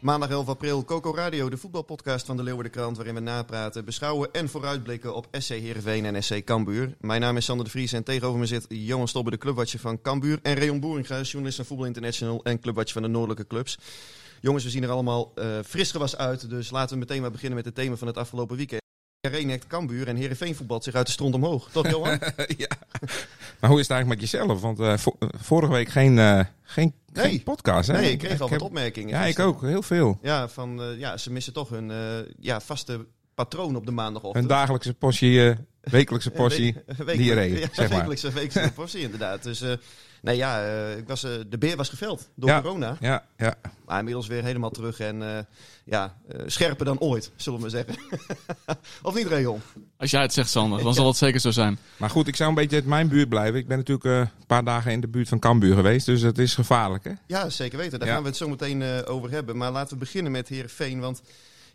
Maandag 11 april, Coco Radio, de voetbalpodcast van de Leeuwardenkrant... waarin we napraten, beschouwen en vooruitblikken op SC Heerenveen en SC Cambuur. Mijn naam is Sander de Vries en tegenover me zit Johan Stobbe, de clubwatcher van Cambuur... en Reon Boeringa, journalist van Voetbal International en clubwatcher van de Noordelijke Clubs. Jongens, we zien er allemaal uh, fris gewas uit, dus laten we meteen maar beginnen met het thema van het afgelopen weekend. Renekt Cambuur en Heerenveen voetbalt zich uit de stront omhoog. Toch, Johan? ja. Maar hoe is het eigenlijk met jezelf? Want uh, vorige week geen, uh, geen, nee. geen podcast, hè? Nee, ik kreeg ik al heb... wat opmerkingen. Ja, ik ook. Heel veel. Ja, van, uh, ja ze missen toch hun ja, vaste patroon op de maandagochtend. Een dagelijkse portie, wekelijkse portie Week, diarree, ja, zeg maar. Wekelijkse, wekelijkse portie, inderdaad. Dus nee, ja, ik was, de beer was geveld door ja, corona. Ja, ja. Maar inmiddels weer helemaal terug en ja, scherper dan ooit, zullen we maar zeggen. of niet, Regon? Als jij het zegt, Sander, dan zal het zeker zo zijn. Maar goed, ik zou een beetje uit mijn buurt blijven. Ik ben natuurlijk uh, een paar dagen in de buurt van Cambuur geweest, dus het is gevaarlijk, hè? Ja, zeker weten. Daar Ja. gaan we het zo meteen uh, over hebben. Maar laten we beginnen met Heerenveen, want...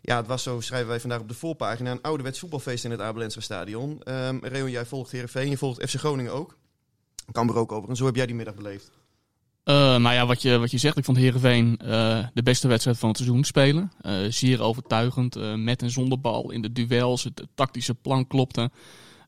Ja, het was zo, schrijven wij vandaag op de voorpagina, een ouderwets voetbalfeest in het Abelensra stadion. Um, Reon, jij volgt Heerenveen, je volgt FC Groningen ook. Cambuur ook overigens. Hoe heb jij die middag beleefd? Uh, nou ja, wat je, wat je zegt, ik vond Heerenveen uh, de beste wedstrijd van het seizoen spelen. Uh, zeer overtuigend, met en zonder bal in de duels, het, het tactische plan klopte.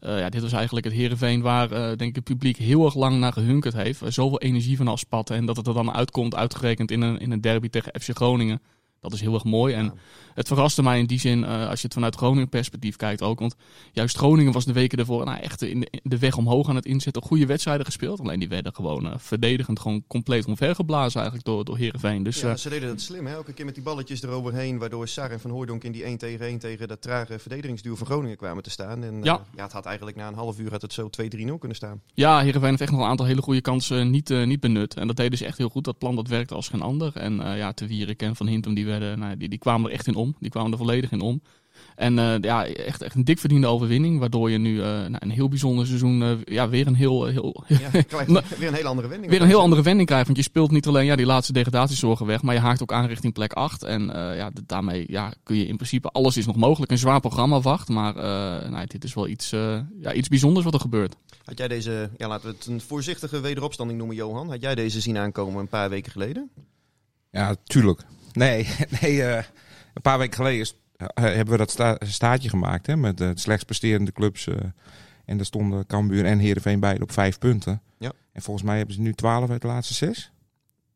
ja, dit was eigenlijk het Heerenveen waar denk ik, het publiek heel erg lang naar gehunkerd heeft. zoveel energie van afspatten en dat het er dan uitkomt, uitgerekend in een, in een derby tegen FC Groningen. Dat is heel erg mooi. En het verraste mij in die zin, uh, als je het vanuit Groningen perspectief kijkt ook. Want juist Groningen was de weken ervoor nou, echt in de, de, weg omhoog aan het inzetten. Goede wedstrijden gespeeld. Alleen die werden gewoon uh, verdedigend gewoon compleet omvergeblazen eigenlijk door, door Heerenveen. Dus, ja, uh, ze deden het slim. Hè? Elke keer met die balletjes eroverheen. Waardoor Sar en Van Hooydonk in die 1 tegen 1 tegen dat trage verdedigingsduo van Groningen kwamen te staan. En ja. ja, het had eigenlijk na een half uur had het zo 2-3-0 kunnen staan. Ja, Heerenveen heeft echt nog een aantal hele goede kansen niet, niet benut. En dat deden ze echt heel goed. Dat plan dat werkte als geen ander. En ja, Te Wierik en Van Hintem die werden... Nou, die, die kwamen er echt in om. Die kwamen er volledig in om. En uh, ja, echt, echt een dik verdiende overwinning. Waardoor je nu uh, nou, een heel bijzonder seizoen uh, ja, weer een heel... heel ja, weer een hele andere wending. Weer een heel andere wending krijgt. Want je speelt niet alleen ja, die laatste degradatiezorgen weg. Maar je haakt ook aan richting plek 8. En ja, daarmee ja, kun je in principe... Alles is nog mogelijk. Een zwaar programma wacht. Maar nou, dit is wel iets, ja, iets bijzonders wat er gebeurt. Had jij deze... Ja, laten we het een voorzichtige wederopstanding noemen, Johan. Had jij deze zien aankomen een paar weken geleden? Ja, tuurlijk. Nee, nee een paar weken geleden hebben we dat sta staatje gemaakt hè, met de slechts presterende clubs. Uh, en daar stonden Cambuur en Heerenveen beide op vijf punten. Ja. En volgens mij hebben ze nu twaalf uit de laatste zes.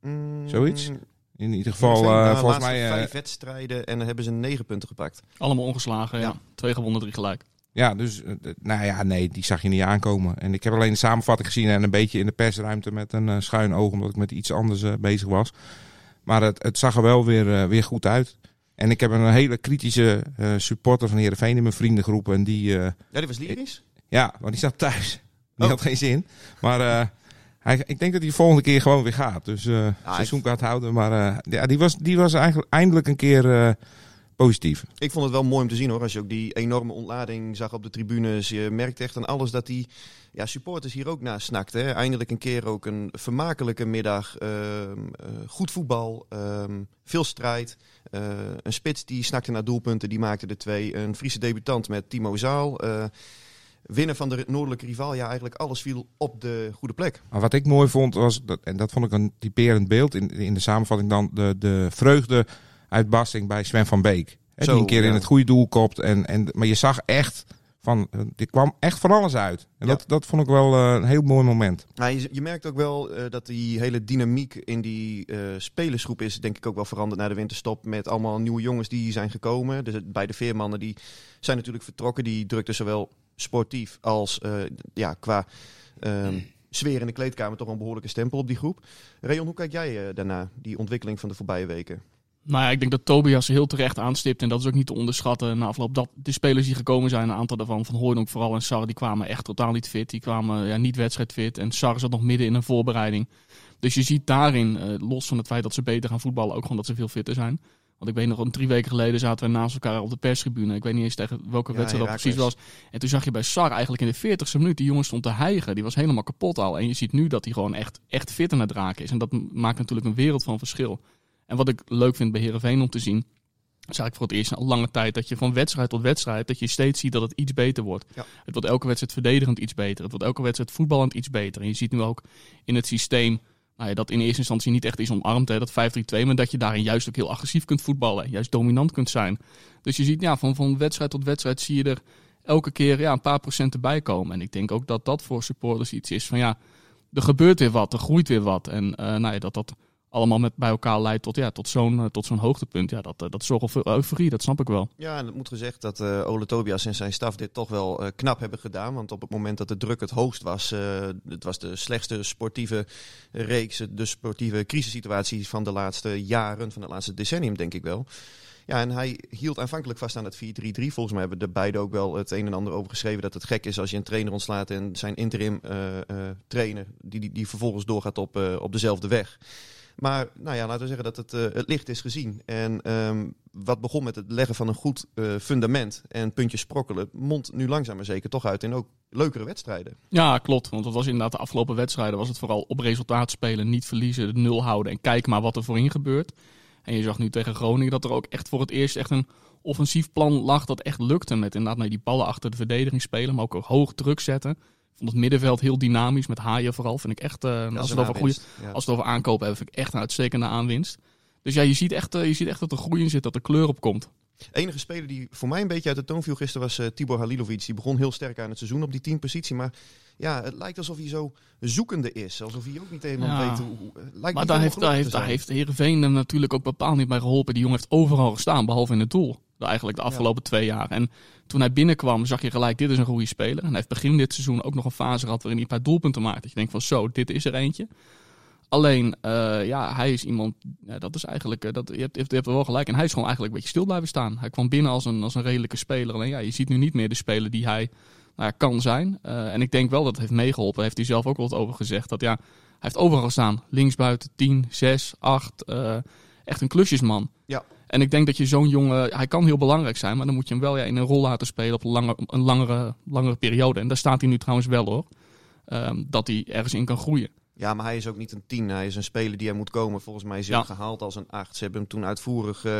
Mm, Zoiets. In ieder geval, uh, volgens mij... Uh, vijf wedstrijden en dan hebben ze negen punten gepakt. Allemaal ongeslagen, ja. ja. Twee gewonnen, drie gelijk. Ja, dus, nou ja, nee, die zag je niet aankomen. En ik heb alleen de samenvatting gezien en een beetje in de persruimte met een uh, schuin oog, omdat ik met iets anders uh, bezig was. Maar het, het zag er wel weer, uh, weer goed uit. En ik heb een hele kritische uh, supporter van Heerenveen in mijn vriendengroep. En die, uh, ja, die was lyrisch? Ja, want die zat thuis. Die oh. had geen zin. Maar hij, ik denk dat hij de volgende keer gewoon weer gaat. Dus uh, ah, seizoenkaart houden. Maar ja, die was, die was eigenlijk eindelijk een keer positief. Ik vond het wel mooi om te zien hoor. Als je ook die enorme ontlading zag op de tribunes. Je merkt echt aan alles dat die ja, supporters hier ook naar snakten. Hè. Eindelijk een keer ook een vermakelijke middag. Uh, goed voetbal. Uh, veel strijd. Uh, een spits die snakte naar doelpunten. Die maakte er twee. Een Friese debutant met Timo Zaal. Uh, winnen van de noordelijke rivaal. Ja, eigenlijk alles viel op de goede plek. Maar wat ik mooi vond was, dat, en dat vond ik een typerend beeld in, in de samenvatting dan, de, de vreugde uitbarsting bij Sven van Beek. Zo, die een keer ja. in het goede doel kopt. En, en, maar je zag echt Van, er kwam echt van alles uit. En Ja. dat, dat vond ik wel eh, een heel mooi moment. Nou, je, je merkt ook wel eh, dat die hele dynamiek in die eh, spelersgroep is, denk ik, ook wel veranderd na de winterstop. Met allemaal nieuwe jongens die zijn gekomen. Dus het- beide veermannen die zijn natuurlijk vertrokken. Die drukten zowel sportief als ja, qua ehm, sfeer in de kleedkamer toch een behoorlijke stempel op die groep. Rayon, hoe kijk jij daarna, die ontwikkeling van de voorbije weken? Nou ja, ik denk dat Tobias heel terecht aanstipt. En dat is ook niet te onderschatten na afloop. Dat de spelers die gekomen zijn, een aantal daarvan, van Hooydonk vooral en Sar, die kwamen echt totaal niet fit. Die kwamen ja, niet wedstrijdfit. En Sar zat nog midden in een voorbereiding. Dus je ziet daarin, eh, los van het feit dat ze beter gaan voetballen, ook gewoon dat ze veel fitter zijn. Want ik weet nog, een drie weken geleden zaten we naast elkaar op de perstribune. Ik weet niet eens tegen welke Ja, wedstrijd dat precies was. En toen zag je bij Sar eigenlijk in de 40ste minuut, die jongen stond te hijgen. Die was helemaal kapot al. En je ziet nu dat hij gewoon echt, echt fit aan het raken is. En dat maakt natuurlijk een wereld van verschil. En wat ik leuk vind bij Herenveen om te zien, is eigenlijk voor het eerst al lange tijd dat je van wedstrijd tot wedstrijd, dat je steeds ziet dat het iets beter wordt. Ja. Het wordt elke wedstrijd verdedigend iets beter. Het wordt elke wedstrijd voetballend iets beter. En je ziet nu ook in het systeem nou ja, dat in eerste instantie niet echt is omarmd, hè, dat 5-3-2, maar dat je daarin juist ook heel agressief kunt voetballen, juist dominant kunt zijn. Dus je ziet ja, van, van wedstrijd tot wedstrijd zie je er elke keer ja, een paar procent erbij komen. En ik denk ook dat dat voor supporters iets is van ja, er gebeurt weer wat, er groeit weer wat. En eh, nou ja, dat dat allemaal met bij elkaar leidt tot, ja, tot zo'n eh, tot zo'n hoogtepunt. Ja, dat, eh, dat zorgt voor euforie, dat snap ik wel. Ja, en het moet gezegd dat eh Ole Tobias en zijn staf dit toch wel knap hebben gedaan. Want op het moment dat de druk het hoogst was, het was de slechtste sportieve reeks, de sportieve crisissituatie van de laatste jaren, van het laatste decennium denk ik wel. Ja, en hij hield aanvankelijk vast aan het 4-3-3. Volgens mij hebben de beiden ook wel het een en ander over geschreven dat het gek is als je een trainer ontslaat en zijn interim trainer, die, die, die vervolgens doorgaat op, op dezelfde weg. Maar nou ja, laten we zeggen dat het, eh, het licht is gezien. En ehm, wat begon met het leggen van een goed eh, fundament en puntjes sprokkelen, mondt nu langzaam maar zeker toch uit in ook leukere wedstrijden. Ja, klopt. Want dat was inderdaad de afgelopen wedstrijden was het vooral op resultaat spelen, niet verliezen, de nul houden en kijken maar wat er voorin gebeurt. En je zag nu tegen Groningen dat er ook echt voor het eerst echt een offensief plan lag dat echt lukte. Met inderdaad nou, die ballen achter de verdediging spelen, maar ook hoog druk zetten. Vond het middenveld heel dynamisch, met Haaien vooral. Vind ik echt, eh, als, het over goede. Ja. als we het over aankopen hebben, vind ik echt een uitstekende aanwinst. Dus ja, je ziet echt, eh, je ziet echt dat er groei in zit, dat er kleur op komt. enige speler die voor mij een beetje uit de toon viel gisteren was eh, Tibor Halilovic. Die begon heel sterk aan het seizoen op die teampositie. Maar ja, het lijkt alsof hij zo zoekende is. Alsof hij ook niet helemaal Ja. weet hoe... lijkt Maar daar heeft, daar, heeft, daar heeft Heerenveen hem natuurlijk ook bepaald niet bij geholpen. Die jongen heeft overal gestaan, behalve in het doel. Eigenlijk de afgelopen twee jaar. En toen hij binnenkwam, zag je gelijk, dit is een goede speler. En hij heeft begin dit seizoen ook nog een fase gehad waarin hij een paar doelpunten maakt. Dat je denkt van zo, dit is er eentje. Alleen, eh, ja, hij is iemand, ja, dat is eigenlijk, eh, dat, je, hebt, je hebt er wel gelijk. En hij is gewoon eigenlijk een beetje stil blijven staan. Hij kwam binnen als een, als een redelijke speler. Alleen ja, je ziet nu niet meer de speler die hij nou ja, kan zijn. Eh, en ik denk wel dat het heeft meegeholpen. Daar heeft hij zelf ook wat over gezegd. Dat ja, hij heeft overal gestaan. Linksbuiten, 10, 6, 8. eh, echt een klusjesman. Ja. En ik denk dat je zo'n jongen, hij kan heel belangrijk zijn, maar dan moet je hem wel ja, in een rol laten spelen op een, lange, een langere, langere periode. En daar staat hij nu trouwens wel hoor. Ehm, dat hij ergens in kan groeien. Ja, maar hij is ook niet een tien. Hij is een speler die er moet komen. Volgens mij is hij Ja. gehaald als een acht. Ze hebben hem toen uitvoerig eh,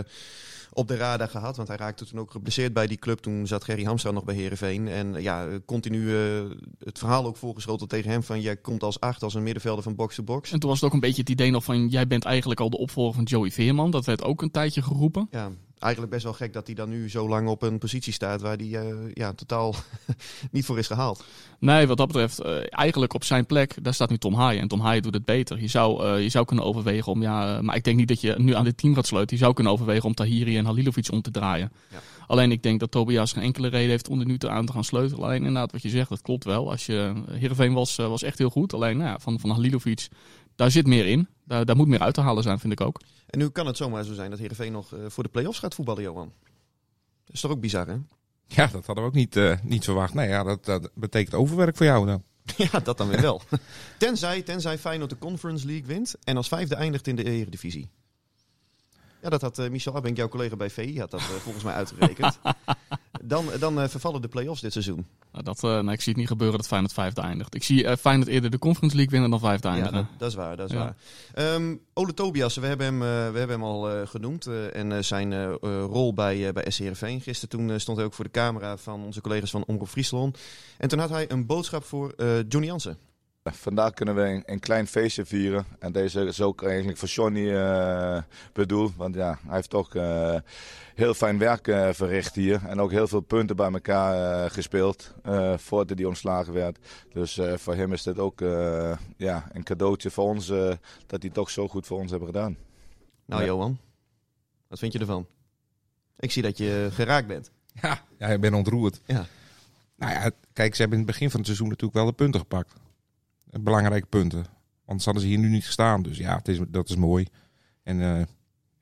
op de radar gehad. Want hij raakte toen ook geblesseerd bij die club. Toen zat Gerry Hamstra nog bij Herenveen. En eh, ja, continu eh, het verhaal ook voorgeschoten tegen hem. Van jij komt als acht, als een middenvelder van box-to-box. En toen was het ook een beetje het idee nog van, jij bent eigenlijk al de opvolger van Joey Veerman. Dat werd ook een tijdje geroepen. Ja, eigenlijk best wel gek dat hij dan nu zo lang op een positie staat waar hij eh, ja, totaal niet voor is gehaald. Nee, wat dat betreft, eh, eigenlijk op zijn plek, daar staat nu Tom Haaien. En Tom Haaien doet het beter. Je zou, eh, je zou kunnen overwegen om, ja, maar ik denk niet dat je nu aan dit team gaat sluiten. Je zou kunnen overwegen om Tahiri en Halilovic om te draaien. Ja. Alleen ik denk dat Tobias geen enkele reden heeft om er nu te aan te gaan sleutelen. Alleen inderdaad, wat je zegt, dat klopt wel. Als je, Heerenveen was, was echt heel goed. Alleen nou ja, van, van Halilovic, daar zit meer in. Daar, daar moet meer uit te halen zijn, vind ik ook. En nu kan het zomaar zo zijn dat Heerenveen nog eh, voor de play-offs gaat voetballen, Johan. Dat is toch ook bizar, hè? Ja, dat hadden we ook niet, eh, niet verwacht. Nee, ja, dat, dat betekent overwerk voor jou dan. Ja, dat dan weer wel. tenzij, tenzij Feyenoord de Conference League wint en als vijfde eindigt in de Eredivisie. Ja, dat had eh, Michel Abink, jouw collega bij VI, had dat eh, volgens mij uitgerekend. dan dan eh, vervallen de play-offs dit seizoen. Nou, dat, nee, ik zie het niet gebeuren dat Feyenoord vijfde eindigt. Ik zie Feyenoord eerder de Conference League winnen dan vijfde Ja, eindigen. dat, dat is waar, dat is Ja. waar. Ehm, Ole Tobias, we hebben hem, we hebben hem al genoemd. en zijn rol bij, bij SC Heerenveen. Gisteren toen stond hij ook voor de camera van onze collega's van Omroep Friesland. En toen had hij een boodschap voor Johnny Jansen. Vandaag kunnen we een, een, klein feestje vieren. En deze is ook eigenlijk voor Johnny uh, bedoeld. Want ja, hij heeft toch uh, heel fijn werk uh, verricht hier. En ook heel veel punten bij elkaar gespeeld. voordat hij ontslagen werd. Dus voor hem is dit ook ja, een cadeautje voor ons. dat hij toch zo goed voor ons hebben gedaan. Nou, Johan, wat vind je ervan? Ik zie dat je geraakt bent. Ja, ja ik ben ontroerd. Ja. Nou ja, kijk, ze hebben in het begin van het seizoen natuurlijk wel de punten gepakt. Belangrijke punten. Anders hadden ze hier nu niet gestaan. Dus ja, het is, dat is mooi. En uh,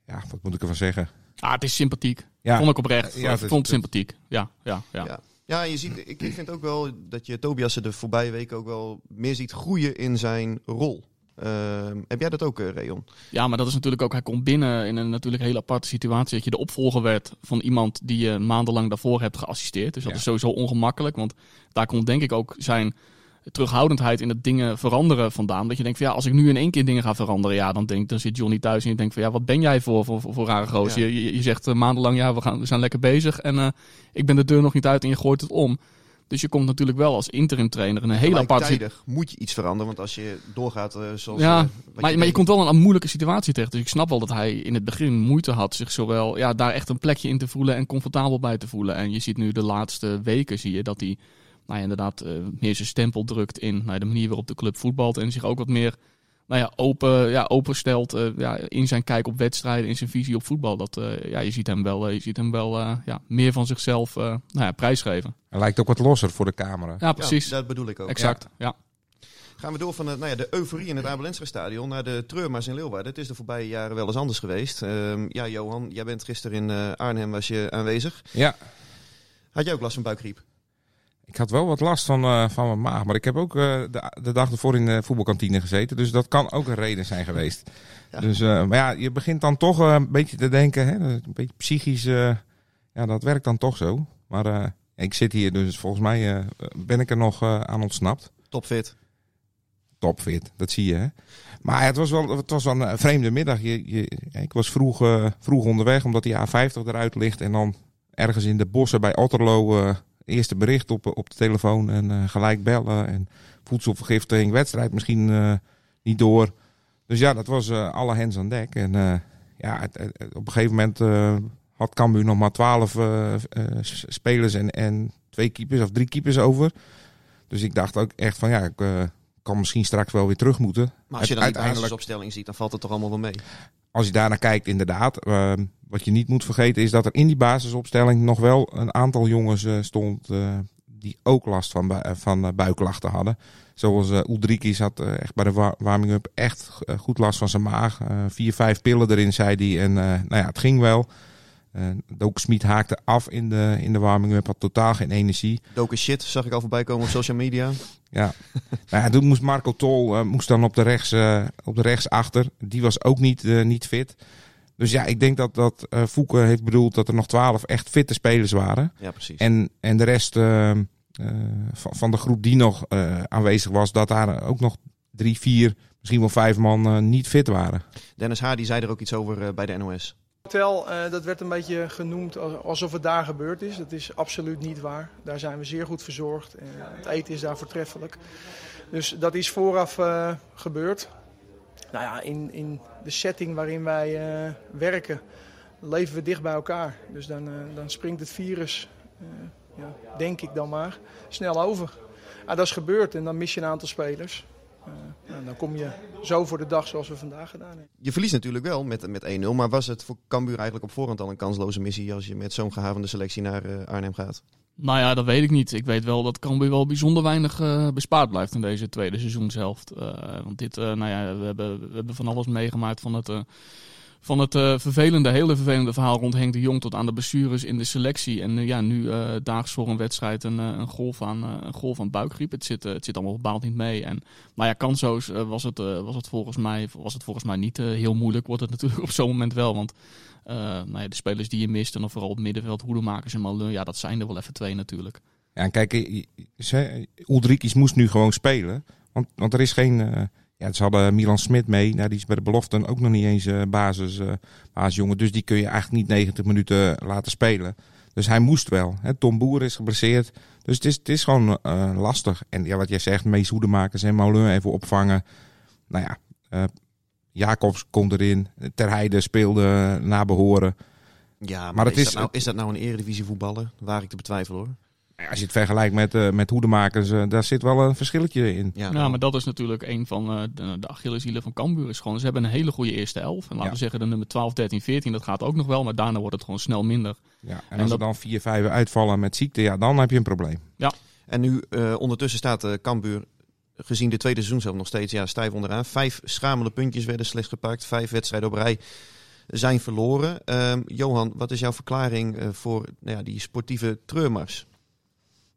ja, wat moet ik ervan zeggen? Ah, het is sympathiek. Ja. Vond ik oprecht. Ja, ik vond het sympathiek. Ja, ja, ja. ja. Ja, je ziet, ik, ik vind ook wel dat je Tobias de voorbije weken ook wel meer ziet groeien in zijn rol. Uh, heb jij dat ook, uh, Reon? Ja, maar dat is natuurlijk ook, hij komt binnen in een natuurlijk hele aparte situatie. Dat je de opvolger werd van iemand die je maandenlang daarvoor hebt geassisteerd. Dus dat is sowieso ongemakkelijk, want daar komt denk ik ook zijn terughoudendheid in het dingen veranderen vandaan. Dat je denkt van ja, als ik nu in één keer dingen ga veranderen, ja, dan, denk, dan zit Johnny thuis en je denkt van ja, wat ben jij voor, voor, voor, rare gozer? Je, je, zegt uh, maandenlang ja, we, gaan, we zijn lekker bezig en uh, ik ben de deur nog niet uit en je gooit het om. Dus je komt natuurlijk wel als interim trainer in een hele aparte moet je iets veranderen, want als je doorgaat uh, zoals... Ja, maar, je, maar je komt wel in een moeilijke situatie terecht. Dus ik snap wel dat hij in het begin moeite had zich zowel ja, daar echt een plekje in te voelen en comfortabel bij te voelen. En je ziet nu de laatste weken zie je dat hij nou ja, inderdaad uh, meer zijn stempel drukt in nou, de manier waarop de club voetbalt. En zich ook wat meer nou ja, open, ja, openstelt uh, ja, in zijn kijk op wedstrijden, in zijn visie op voetbal. Dat, uh, ja, je ziet hem wel, je ziet hem wel ja, meer van zichzelf nou ja, prijsgeven. Hij lijkt ook wat losser voor de camera. Ja, precies. Ja, dat bedoel ik ook. Exact, ja. Gaan we door van de, nou ja, de euforie in het Abelensra stadion naar de treurma's in Leeuwarden. Het is de voorbije jaren wel eens anders geweest. Uh, ja, Johan, jij bent gisteren in Arnhem was je aanwezig. Ja. Had jij ook last van buikgriep? Ik had wel wat last van, uh, van mijn maag. Maar ik heb ook uh, de, de, dag ervoor in de voetbalkantine gezeten. Dus dat kan ook een reden zijn geweest. Ja. Dus, uh, maar ja, je begint dan toch een beetje te denken. Hè, een beetje psychisch. ja, dat werkt dan toch zo. Maar ik zit hier, dus volgens mij ben ik er nog aan ontsnapt. Topfit. Topfit, dat zie je. Hè? Maar het was wel, het was wel een vreemde middag. Je, je, ik was vroeg, vroeg onderweg, omdat die A50 eruit ligt. En dan ergens in de bossen bij Otterlo eerste bericht op, op de telefoon en uh, gelijk bellen. En voedselvergiftiging, wedstrijd misschien uh, niet door. Dus ja, dat was uh, alle hens aan dek. En ja, het, het, op een gegeven moment had Cambuur nog maar twaalf spelers en, en twee keepers of drie keepers over. Dus ik dacht ook echt van ja, ik kan misschien straks wel weer terug moeten. Maar als je dan die basisopstelling ziet, dan valt het toch allemaal wel mee? Als je daarnaar kijkt, inderdaad. Ehm, wat je niet moet vergeten is dat er in die basisopstelling nog wel een aantal jongens uh, stond uh, die ook last van, bu van uh, buikklachten hadden. Zoals uh, had echt bij de warming-up echt goed last van zijn maag. vier, vijf pillen erin, zei hij. En nou ja, het ging wel. Doken Smit haakte af in de, in de warming-up, had totaal geen energie. Doken shit, zag ik al voorbij komen op social media. Ja, nou ja toen moest Marco Tol moest dan op de, rechts, op de rechts achter. Die was ook niet, niet fit. Dus ja, ik denk dat, dat uh, Fouke heeft bedoeld dat er nog twaalf echt fitte spelers waren. Ja, precies. En, en de rest van, van de groep die nog aanwezig was, dat daar ook nog drie, vier, misschien wel vijf man niet fit waren. Dennis Hardy zei er ook iets over bij de NOS hotel, uh, dat werd een beetje genoemd alsof het daar gebeurd is. Dat is absoluut niet waar. Daar zijn we zeer goed verzorgd. En het eten is daar voortreffelijk. Dus dat is vooraf uh, gebeurd. Nou ja, in, in de setting waarin wij uh, werken, leven we dicht bij elkaar. Dus dan, dan springt het virus, ja, denk ik dan maar, snel over. Ah, dat is gebeurd en dan mis je een aantal spelers. Uh, dan kom je zo voor de dag zoals we vandaag gedaan hebben. Je verliest natuurlijk wel met, met 1-0. Maar was het voor Cambuur eigenlijk op voorhand al een kansloze missie als je met zo'n gehavende selectie naar Arnhem gaat? Nou ja, dat weet ik niet. Ik weet wel dat Cambuur wel bijzonder weinig uh, bespaard blijft in deze tweede seizoenshelft. want dit, nou ja, we hebben, we hebben van alles meegemaakt van het van het uh, vervelende, hele vervelende verhaal rond Henk de Jong tot aan de blessures in de selectie. En uh, ja, nu uh, daags voor een wedstrijd een, een, golf, aan, een golf aan buikgriep. Het zit, het zit allemaal bepaald niet mee. En nou ja, kanso's was, het, was, het volgens mij, was het volgens mij niet heel moeilijk. Wordt het natuurlijk op zo'n moment wel. Want nou ja, de spelers die je mist, en vooral het middenveld, hoedemakers en Malun, ja, dat zijn er wel even twee natuurlijk. Ja, en kijk, Ulrikis moest nu gewoon spelen. Want, want er is geen ja, ze hadden Milan Smit mee. Nou, die is bij de beloften ook nog niet eens uh, basis, uh, basisjongen. Dus die kun je eigenlijk niet 90 minuten laten spelen. Dus hij moest wel. Hè. Tom Boer is geblesseerd. Dus het is, het is gewoon eh, lastig. En ja, wat jij zegt, Mees Hoedemakers en Moulin even opvangen. Nou ja, eh, Jacobs komt erin. Ter Heide speelde naar behoren. Ja, maar, Maar het is, is- dat nou, is dat nou een eredivisie voetballer? Waar ik te betwijfelen hoor. Als je het vergelijkt met, eh met Hoedemakers, eh, daar zit wel een verschilletje in. Ja, Ja, nou, maar dat is natuurlijk een van eh, de, de Achilleshielen van Cambuur. Is gewoon, ze hebben een hele goede eerste elf. En laten Ja. we zeggen de nummer 12, 13, 14, dat gaat ook nog wel. Maar daarna wordt het gewoon snel minder. Ja, en, En als dat- er dan vier, vijf uitvallen met ziekte, ja, dan heb je een probleem. En nu eh, ondertussen staat eh Cambuur gezien de tweede seizoen zelf nog steeds ja, stijf onderaan. Vijf schamele puntjes werden slechts gepakt. Vijf wedstrijden op rij zijn verloren. Ehm, Johan, wat is jouw verklaring eh, voor nou ja, die sportieve treurmars?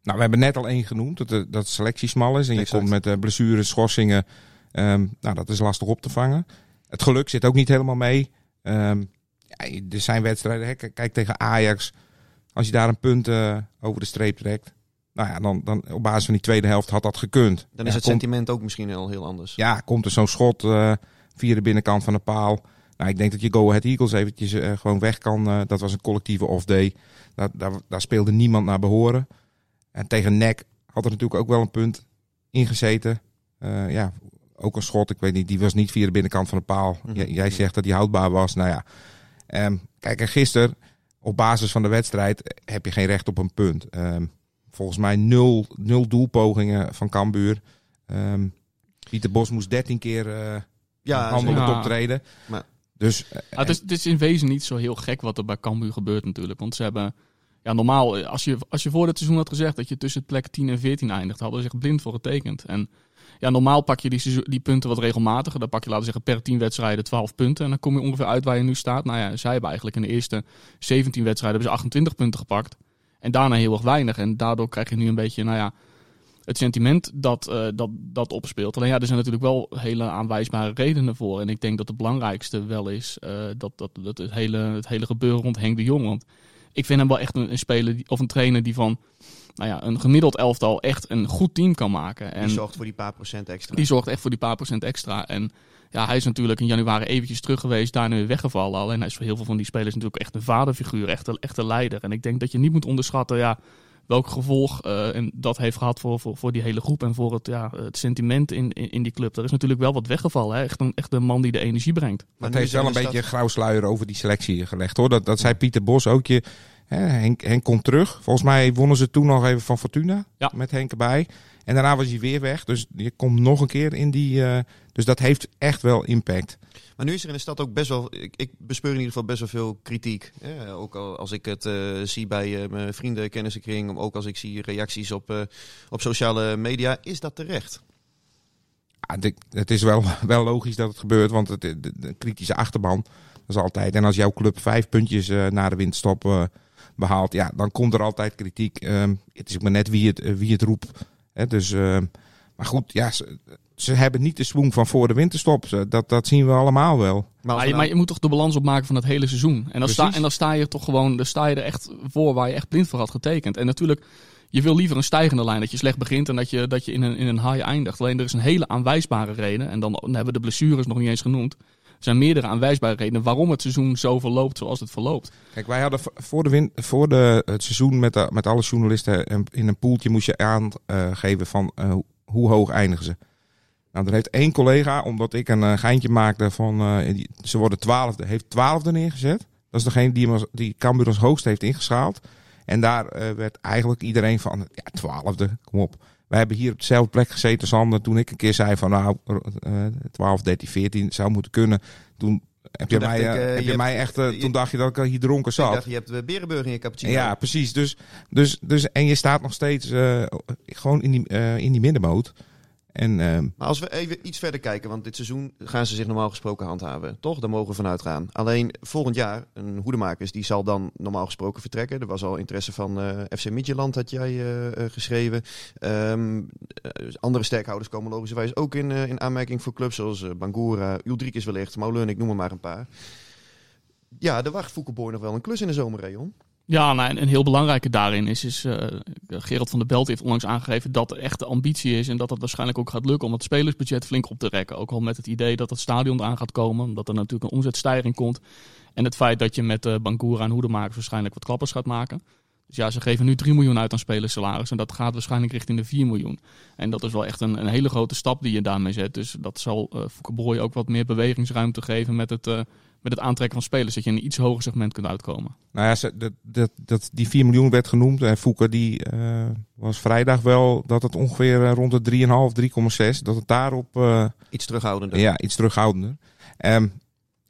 Nou, we hebben net al één genoemd, dat de, dat selectie smal is. En je komt met eh, blessures, schorsingen. Ehm, nou, dat is lastig op te vangen. Het geluk zit ook niet helemaal mee. Ehm, ja, er zijn wedstrijden, hè, kijk, tegen Ajax. Als je daar een punt eh, over de streep trekt. Nou ja, dan, dan op basis van die tweede helft had dat gekund. Dan Ja, is het komt- sentiment ook misschien al heel anders. Ja, komt er zo'n schot eh, via de binnenkant van de paal. Nou, ik denk dat je Go Ahead Eagles eventjes gewoon weg kan. Dat was een collectieve off-day. Daar, daar, daar speelde niemand naar behoren. En tegen NEC had er natuurlijk ook wel een punt ingezeten. Eh ja, ook een schot. Ik weet niet, die was niet via de binnenkant van de paal. Mhm. J- jij zegt dat die houdbaar was. Nou ja, Ehm, kijk, en gisteren op basis van de wedstrijd heb je geen recht op een punt. Ehm, volgens mij nul, nul doelpogingen van Cambuur. Ehm, Pieter Bos moest 13 keer eh Ja, handelend Ja. optreden. Maar- Dus eh, Ah, het, is, het is in wezen niet zo heel gek wat er bij Cambuur gebeurt natuurlijk. Want ze hebben... Ja, normaal, eh, als je, als je voor het seizoen had gezegd dat je tussen plek 10 en 14 eindigt, hadden ze zich blind voor getekend. En ja, normaal pak je die, die punten wat regelmatiger. Dan pak je, laten zeggen, per 10 wedstrijden 12 punten. En dan kom je ongeveer uit waar je nu staat. Nou ja, zij hebben eigenlijk in de eerste 17 wedstrijden hebben ze 28 punten gepakt. En daarna heel erg weinig. En daardoor krijg je nu een beetje, nou ja, het sentiment dat, eh, dat, dat opspeelt. Alleen ja, er zijn natuurlijk wel hele aanwijsbare redenen voor. En ik denk dat de belangrijkste wel is eh, dat, dat, dat het, hele, het hele gebeuren rond Henk de Jong. Want ik vind hem wel echt een, een speler die, of een trainer die van nou ja, een gemiddeld elftal echt een goed team kan maken. En Die zorgt voor die paar procent extra. die zorgt echt voor die paar procent extra. En ja, hij is natuurlijk in januari eventjes terug geweest, daarna weer weggevallen. Alleen hij is voor heel veel van die spelers natuurlijk echt een vaderfiguur, echt een, echt een leider. En ik denk dat je niet moet onderschatten ja, welk gevolg eh, en dat heeft gehad voor, voor, voor die hele groep en voor het, ja, het sentiment in, in, in die club. Er is natuurlijk wel wat weggevallen. Hè? Echt, een, echt een man die de energie brengt. Maar het heeft wel een de beetje een grauw sluier over die selectie gelegd hoor. Dat, dat zei Pieter Bos ook. Je, Henk, Henk komt terug. Volgens mij wonnen ze toen nog even van Fortuna. Ja. Met Henk erbij. En daarna was hij weer weg. Dus je komt nog een keer in die. eh, dus dat heeft echt wel impact. Maar nu is er in de stad ook best wel, ik, ik bespeur in ieder geval best wel veel kritiek. Hè? Ook al als ik het eh, zie bij eh, mijn vrienden, kennissenkring, ook als ik zie reacties op, eh, op sociale media, is dat terecht? Ja, de- het is wel, wel logisch dat het gebeurt. Want het, de, de kritische achterban. Dat is altijd. En als jouw club vijf puntjes eh, na de winterstop eh, behaalt. Ja, dan komt er altijd kritiek. Ehm, het is ook maar net wie het, eh, wie het roept. Hè, dus, ehm, maar goed, ja, ze, ze hebben niet de swoon van voor de winterstop. Ze- Dat, dat zien we allemaal wel. Maar, je, maar je moet toch de balans opmaken van het hele seizoen. En dan, sta, en dan sta je toch gewoon, dan sta je er echt voor waar je echt blind voor had getekend. En natuurlijk, je wil liever een stijgende lijn, dat je slecht begint en dat je, dat je in, een, in een high eindigt. Alleen er is een hele aanwijsbare reden, en dan, dan hebben we de blessures nog niet eens genoemd. Zijn meerdere aanwijsbare redenen waarom het seizoen zo verloopt zoals het verloopt. Kijk, wij hadden voor, de win, voor de, het seizoen met, de, met alle journalisten in een poeltje moest je aangeven van eh, hoe- hoog eindigen ze. Nou, dan heeft één collega, omdat ik een eh, geintje maakte van eh, ze worden twaalfde, heeft twaalfde neergezet. Dat is degene die, als, die Cambuur als hoogste heeft ingeschaald. En daar eh, werd eigenlijk iedereen van, ja, twaalfde, kom op. Wij hebben hier op dezelfde plek gezeten, Sander, toen ik een keer zei van nou, eh 12, 13, 14 zou moeten kunnen. Toen heb je mij, ik, eh, eh, heb je je hebt- mij echt, eh, je- toen dacht je dat ik hier dronken ik zat. dacht, je hebt de Berenburg in je cappuccino. Ja, precies. Dus, dus, dus, en je staat nog steeds gewoon in die, in die middenmoot. En ehm, Maar als we even iets verder kijken, want dit seizoen gaan ze zich normaal gesproken handhaven. Toch? Daar mogen we vanuit gaan. Alleen volgend jaar, een hoedemakers, die zal dan normaal gesproken vertrekken. Er was al interesse van eh, FC Midtjylland, had jij eh, eh, geschreven. Ehm, eh, andere sterkhouders komen logischerwijs ook in, in aanmerking voor clubs zoals Bangura, Uldrik wel Moulin, ik noem er maar een paar. Ja, er wacht Foukeboy nog wel een klus in de zomer. Ja, nou, en een heel belangrijke daarin is, is eh, Gerald van der Belt heeft onlangs aangegeven dat er echt de ambitie is en dat het waarschijnlijk ook gaat lukken om het spelersbudget flink op te rekken. Ook al met het idee dat het stadion eraan gaat komen, omdat er natuurlijk een omzetstijging komt. En het feit dat je met uh, Bangura en Hoedemakers waarschijnlijk wat klappers gaat maken. Dus ja, ze geven nu 3 miljoen uit aan spelerssalaris. En dat gaat waarschijnlijk richting de 4 miljoen. En dat is wel echt een, een hele grote stap die je daarmee zet. Dus dat zal uh, Fouke ook wat meer bewegingsruimte geven met het, met het aantrekken van spelers. Dat je in een iets hoger segment kunt uitkomen. Nou ja, dat, dat, dat, die 4 miljoen werd genoemd. En Fouke die uh, was vrijdag wel dat het ongeveer rond de 3,5, 3,6. Dat het daarop... iets terughoudender. Ja, iets terughoudender. Um,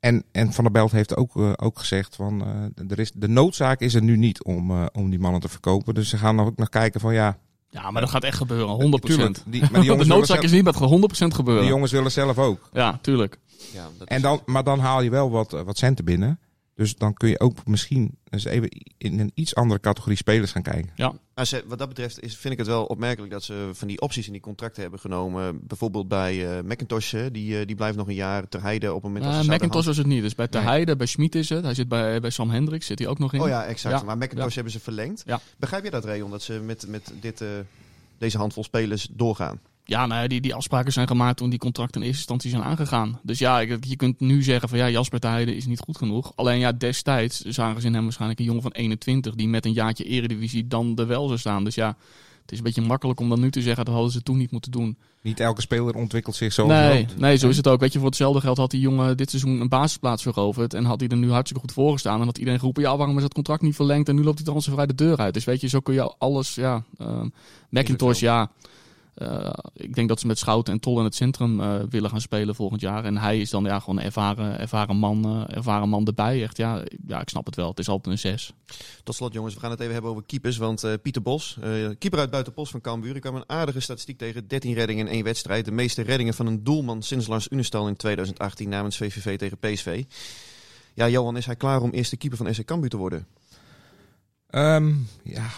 en, en Van der Belt heeft ook, uh, ook gezegd van uh, er is, de noodzaak is er nu niet om, uh, om die mannen te verkopen. Dus ze gaan ook naar kijken van ja. Ja, maar dat gaat echt gebeuren, 100%. Tuurlijk, die, maar die de noodzaak is niet, maar het gaat 100% gebeuren. Die jongens willen zelf ook. Ja, tuurlijk. Ja, dat en dan, maar dan haal je wel wat, wat centen binnen. Dus dan kun je ook misschien eens even in een iets andere categorie spelers gaan kijken. Ja. Maar ze, wat dat betreft is, vind ik het wel opmerkelijk dat ze van die opties in die contracten hebben genomen. Bijvoorbeeld bij uh, McIntosh, die, uh, die blijft nog een jaar ter heide op het moment uh, dat McIntosh was het niet. Dus bij ter heide, bij Schmid is het. Hij zit bij, bij Sam Hendricks, zit hij ook nog in. Oh ja, exact. Ja. Maar McIntosh Ja. hebben ze verlengd. Ja. Begrijp je dat, Ray, omdat ze met, met dit, uh, deze handvol spelers doorgaan? Ja, nou ja, die, die afspraken zijn gemaakt toen die contracten in eerste instantie zijn aangegaan. Dus ja, je kunt nu zeggen van ja, Jasper de Heide is niet goed genoeg. Alleen ja, destijds zagen ze in hem waarschijnlijk een jongen van 21 die met een jaartje eredivisie dan er wel zou staan. Dus ja, het is een beetje makkelijk om dan nu te zeggen dat hadden ze toen niet moeten doen. Niet elke speler ontwikkelt zich zoals Nee, nee, zo is het ook. Weet je, voor hetzelfde geld had die jongen dit seizoen een basisplaats veroverd. En had hij er nu hartstikke goed voor gestaan. En had iedereen geroepen, ja, waarom is dat contract niet verlengd? En nu loopt hij dan zo vrij de deur uit. Dus weet je, zo kun je alles, ja. ehm Macintosh, zo. ja. Eh, ik denk dat ze met Schouten en Tol in het centrum eh, willen gaan spelen volgend jaar. En hij is dan ja, gewoon een ervaren, ervaren, man, eh, ervaren man erbij. Echt, ja, ja, ik snap het wel. Het is altijd een zes. Tot slot, jongens, we gaan het even hebben over keepers. Want eh, Pieter Bos, eh, keeper uit Buitenpost van Cambuur, ik kwam een aardige statistiek tegen. 13 reddingen in één wedstrijd. De meeste reddingen van een doelman sinds Lars Unestal in 2018 namens VVV tegen PSV. Ja, Johan, is hij klaar om eerste keeper van SC Cambuur te worden? Ehm, ja,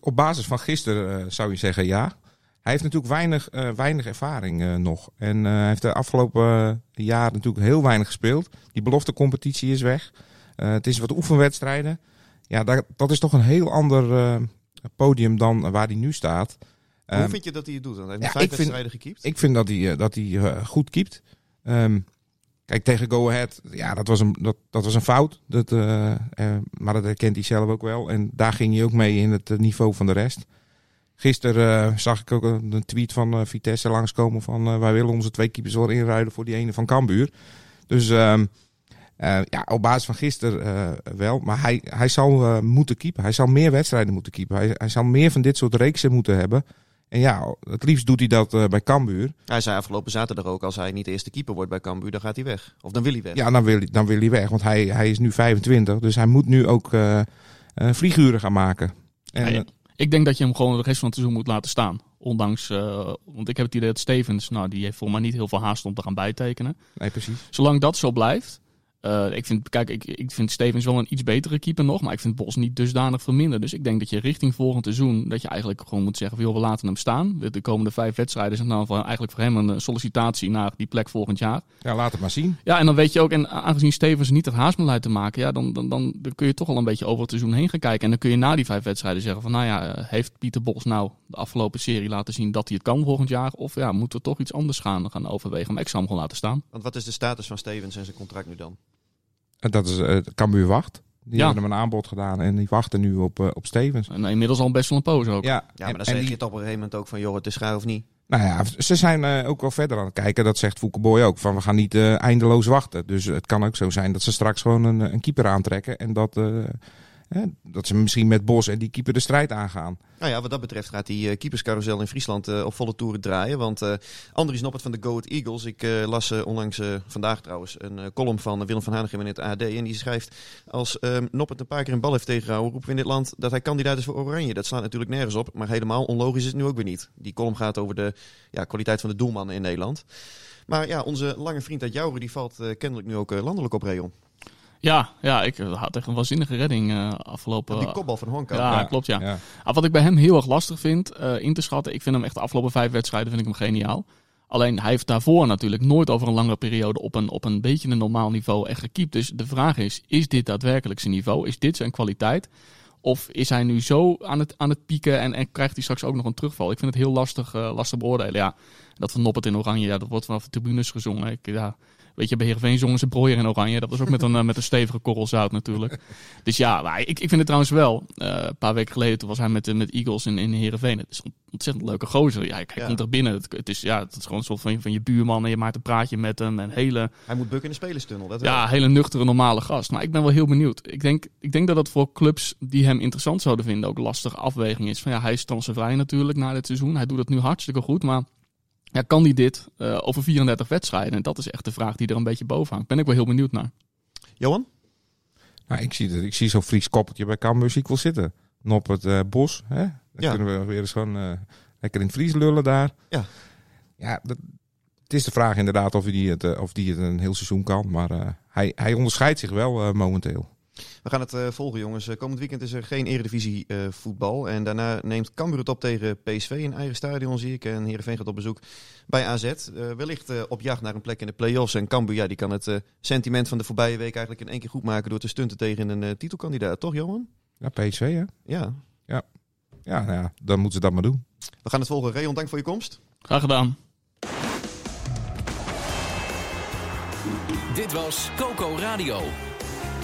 op basis van gisteren zou je zeggen ja. Hij heeft natuurlijk weinig, eh, weinig ervaring eh, nog. En eh, hij heeft de afgelopen jaar natuurlijk heel weinig gespeeld. Die beloftecompetitie is weg. Het is wat oefenwedstrijden. Ja, dat, dat is toch een heel ander podium dan waar hij nu staat. Hoe Ehm, vind je dat hij het doet? Hij heeft ja, vijf wedstrijden gekiept. ik vind dat hij, dat hij goed keept. Ehm, kijk, tegen Go Ahead, ja, dat was een, dat, dat was een fout. Dat, maar dat herkent hij zelf ook wel. En daar ging hij ook mee in het niveau van de rest. Gisteren eh, zag ik ook een, tweet van eh, Vitesse langskomen van... eh, wij willen onze twee keepers wel inruilen voor die ene van Cambuur. Dus ehm, eh, ja, op basis van gisteren wel. Maar hij, hij zal moeten keepen. Hij zal meer wedstrijden moeten keepen. Hij, hij zal meer van dit soort reeksen moeten hebben. En ja, het liefst doet hij dat bij Cambuur. Hij zei afgelopen zaterdag ook, als hij niet de eerste keeper wordt bij Cambuur, dan gaat hij weg. Of dan wil hij weg. Ja, dan wil, hij- dan wil hij weg. Want hij, hij is nu 25. Dus hij moet nu ook vlieguren gaan maken. En, Ja, Ik denk dat je hem gewoon de rest van het seizoen moet laten staan. Ondanks, eh, want ik heb het idee dat Stevens, nou, die heeft voor mij niet heel veel haast om te gaan bijtekenen. nee, precies. Zolang dat zo blijft. Eh, ik, vind, kijk, ik, ik vind Stevens wel een iets betere keeper nog. Maar ik vind Bos niet dusdanig veel minder. Dus ik denk dat je richting volgend seizoen. dat je eigenlijk gewoon moet zeggen: van, joh, we laten hem staan. De, de komende vijf wedstrijden zijn dan voor, eigenlijk voor hem een eh, sollicitatie naar die plek volgend jaar. Ja, laat het maar zien. Ja, en dan weet je ook, en aangezien Stevens niet het haastbeleid te maken, ja, dan, dan, dan, dan kun je toch al een beetje over het seizoen heen gaan kijken. En dan kun je na die vijf wedstrijden zeggen van, nou ja, eh, heeft Pieter Bos nou de afgelopen serie laten zien dat hij het kan volgend jaar? Of ja, moeten we toch iets anders gaan, gaan overwegen? Maar ik zou hem gewoon laten staan. Want wat is de status van Stevens en zijn contract nu dan? En dat is uh, Cambuur wacht. Die Ja. hebben hem een aanbod gedaan en die wachten nu op, eh, op Stevens. En inmiddels al best wel een poos ook. Ja, Ja, en- maar dan zeg die- je toch op een gegeven moment ook van, joh, het is schaar of niet. Nou ja, ze zijn eh, ook wel verder aan het kijken. Dat zegt Foukeboy ook. Van we gaan niet eh, eindeloos wachten. Dus het kan ook zo zijn dat ze straks gewoon een, een keeper aantrekken. En dat, dat ze misschien met Bos en die keeper de strijd aangaan. Nou ja, wat dat betreft gaat die eh, keeperscarousel in Friesland eh, op volle toeren draaien. Want eh Andries Noppert van de Go Ahead Eagles, ik las onlangs vandaag trouwens een column van Willem van Hanegem in het AD. En die schrijft, als eh, Noppert een paar keer een bal heeft tegengehouden, roepen we in dit land dat hij kandidaat is voor Oranje. Dat slaat natuurlijk nergens op, maar helemaal onlogisch is het nu ook weer niet. Die column gaat over de ja, kwaliteit van de doelmannen in Nederland. Maar ja, onze lange vriend uit Jouren, die valt kennelijk nu ook landelijk op Reon. Ja, ja, ik had echt een waanzinnige redding eh, afgelopen... Die kopbal van Honka. Ja, klopt ja. Ja. Ah, wat ik bij hem heel erg lastig vind eh, in te schatten, ik vind hem echt de afgelopen vijf wedstrijden vind ik hem geniaal. Alleen hij heeft daarvoor natuurlijk nooit over een lange periode op een, op een beetje een normaal niveau echt gekiept. Dus de vraag is, is dit daadwerkelijk zijn niveau? Is dit zijn kwaliteit? Of is hij nu zo aan het, aan het pieken en, en krijgt hij straks ook nog een terugval? Ik vind het heel lastig, eh, lastig beoordelen. Ja, dat van Noppert in Oranje, ja, dat wordt vanaf de tribunes gezongen. Ik, ja, Weet je, bij Heerenveen zongen ze brooier in oranje. Dat was ook met een, eh, met een stevige korrel zout natuurlijk. Dus ja, maar ik, ik vind het trouwens wel. Eh, een paar weken geleden toen was hij met, met Eagles in, in Heerenveen. Het is een ontzettend leuke gozer. Ja, hij Ja. komt er binnen. Het, het is, ja, het is gewoon een soort van, van je buurman en je maakt een praatje met hem. En hele, Hij moet bukken in de spelerstunnel. Dat wel. ja, hele nuchtere, normale gast. Maar ik ben wel heel benieuwd. Ik denk, ik denk dat het voor clubs die hem interessant zouden vinden ook lastige afweging is. Van ja, hij is transfervrij natuurlijk na dit seizoen. Hij doet het nu hartstikke goed, maar ja, kan hij dit eh, over 34 wedstrijden? En dat is echt de vraag die er een beetje boven hangt. Ben ik wel heel benieuwd naar. Johan? Nou, ik zie, het- ik zie zo'n Fries koppeltje bij Cambuur zie ik wel zitten. Nop het eh, bos. Hè? Dan Ja. kunnen we weer eens gewoon eh, lekker in het Fries lullen daar. Ja. Ja, dat, het is de vraag inderdaad of die het, eh, of die het een heel seizoen kan. Maar eh, hij, hij onderscheidt zich wel eh, momenteel. We gaan het eh, volgen, jongens. Eh, komend weekend is er geen eredivisie eh, voetbal. En daarna neemt Cambuur het op tegen PSV in eigen stadion, zie ik. En Heerenveen gaat op bezoek bij AZ. Eh, wellicht eh, op jacht naar een plek in de play-offs. En Cambuur, ja, die kan het eh, sentiment van de voorbije week eigenlijk in één keer goed maken... door te stunten tegen een eh, titelkandidaat. Toch, Johan? Ja, PSV hè? Ja. Ja, nou ja, dan moeten ze dat maar doen. We gaan het volgen. Rayon, dank voor je komst. Graag gedaan. Dit was Coco Radio.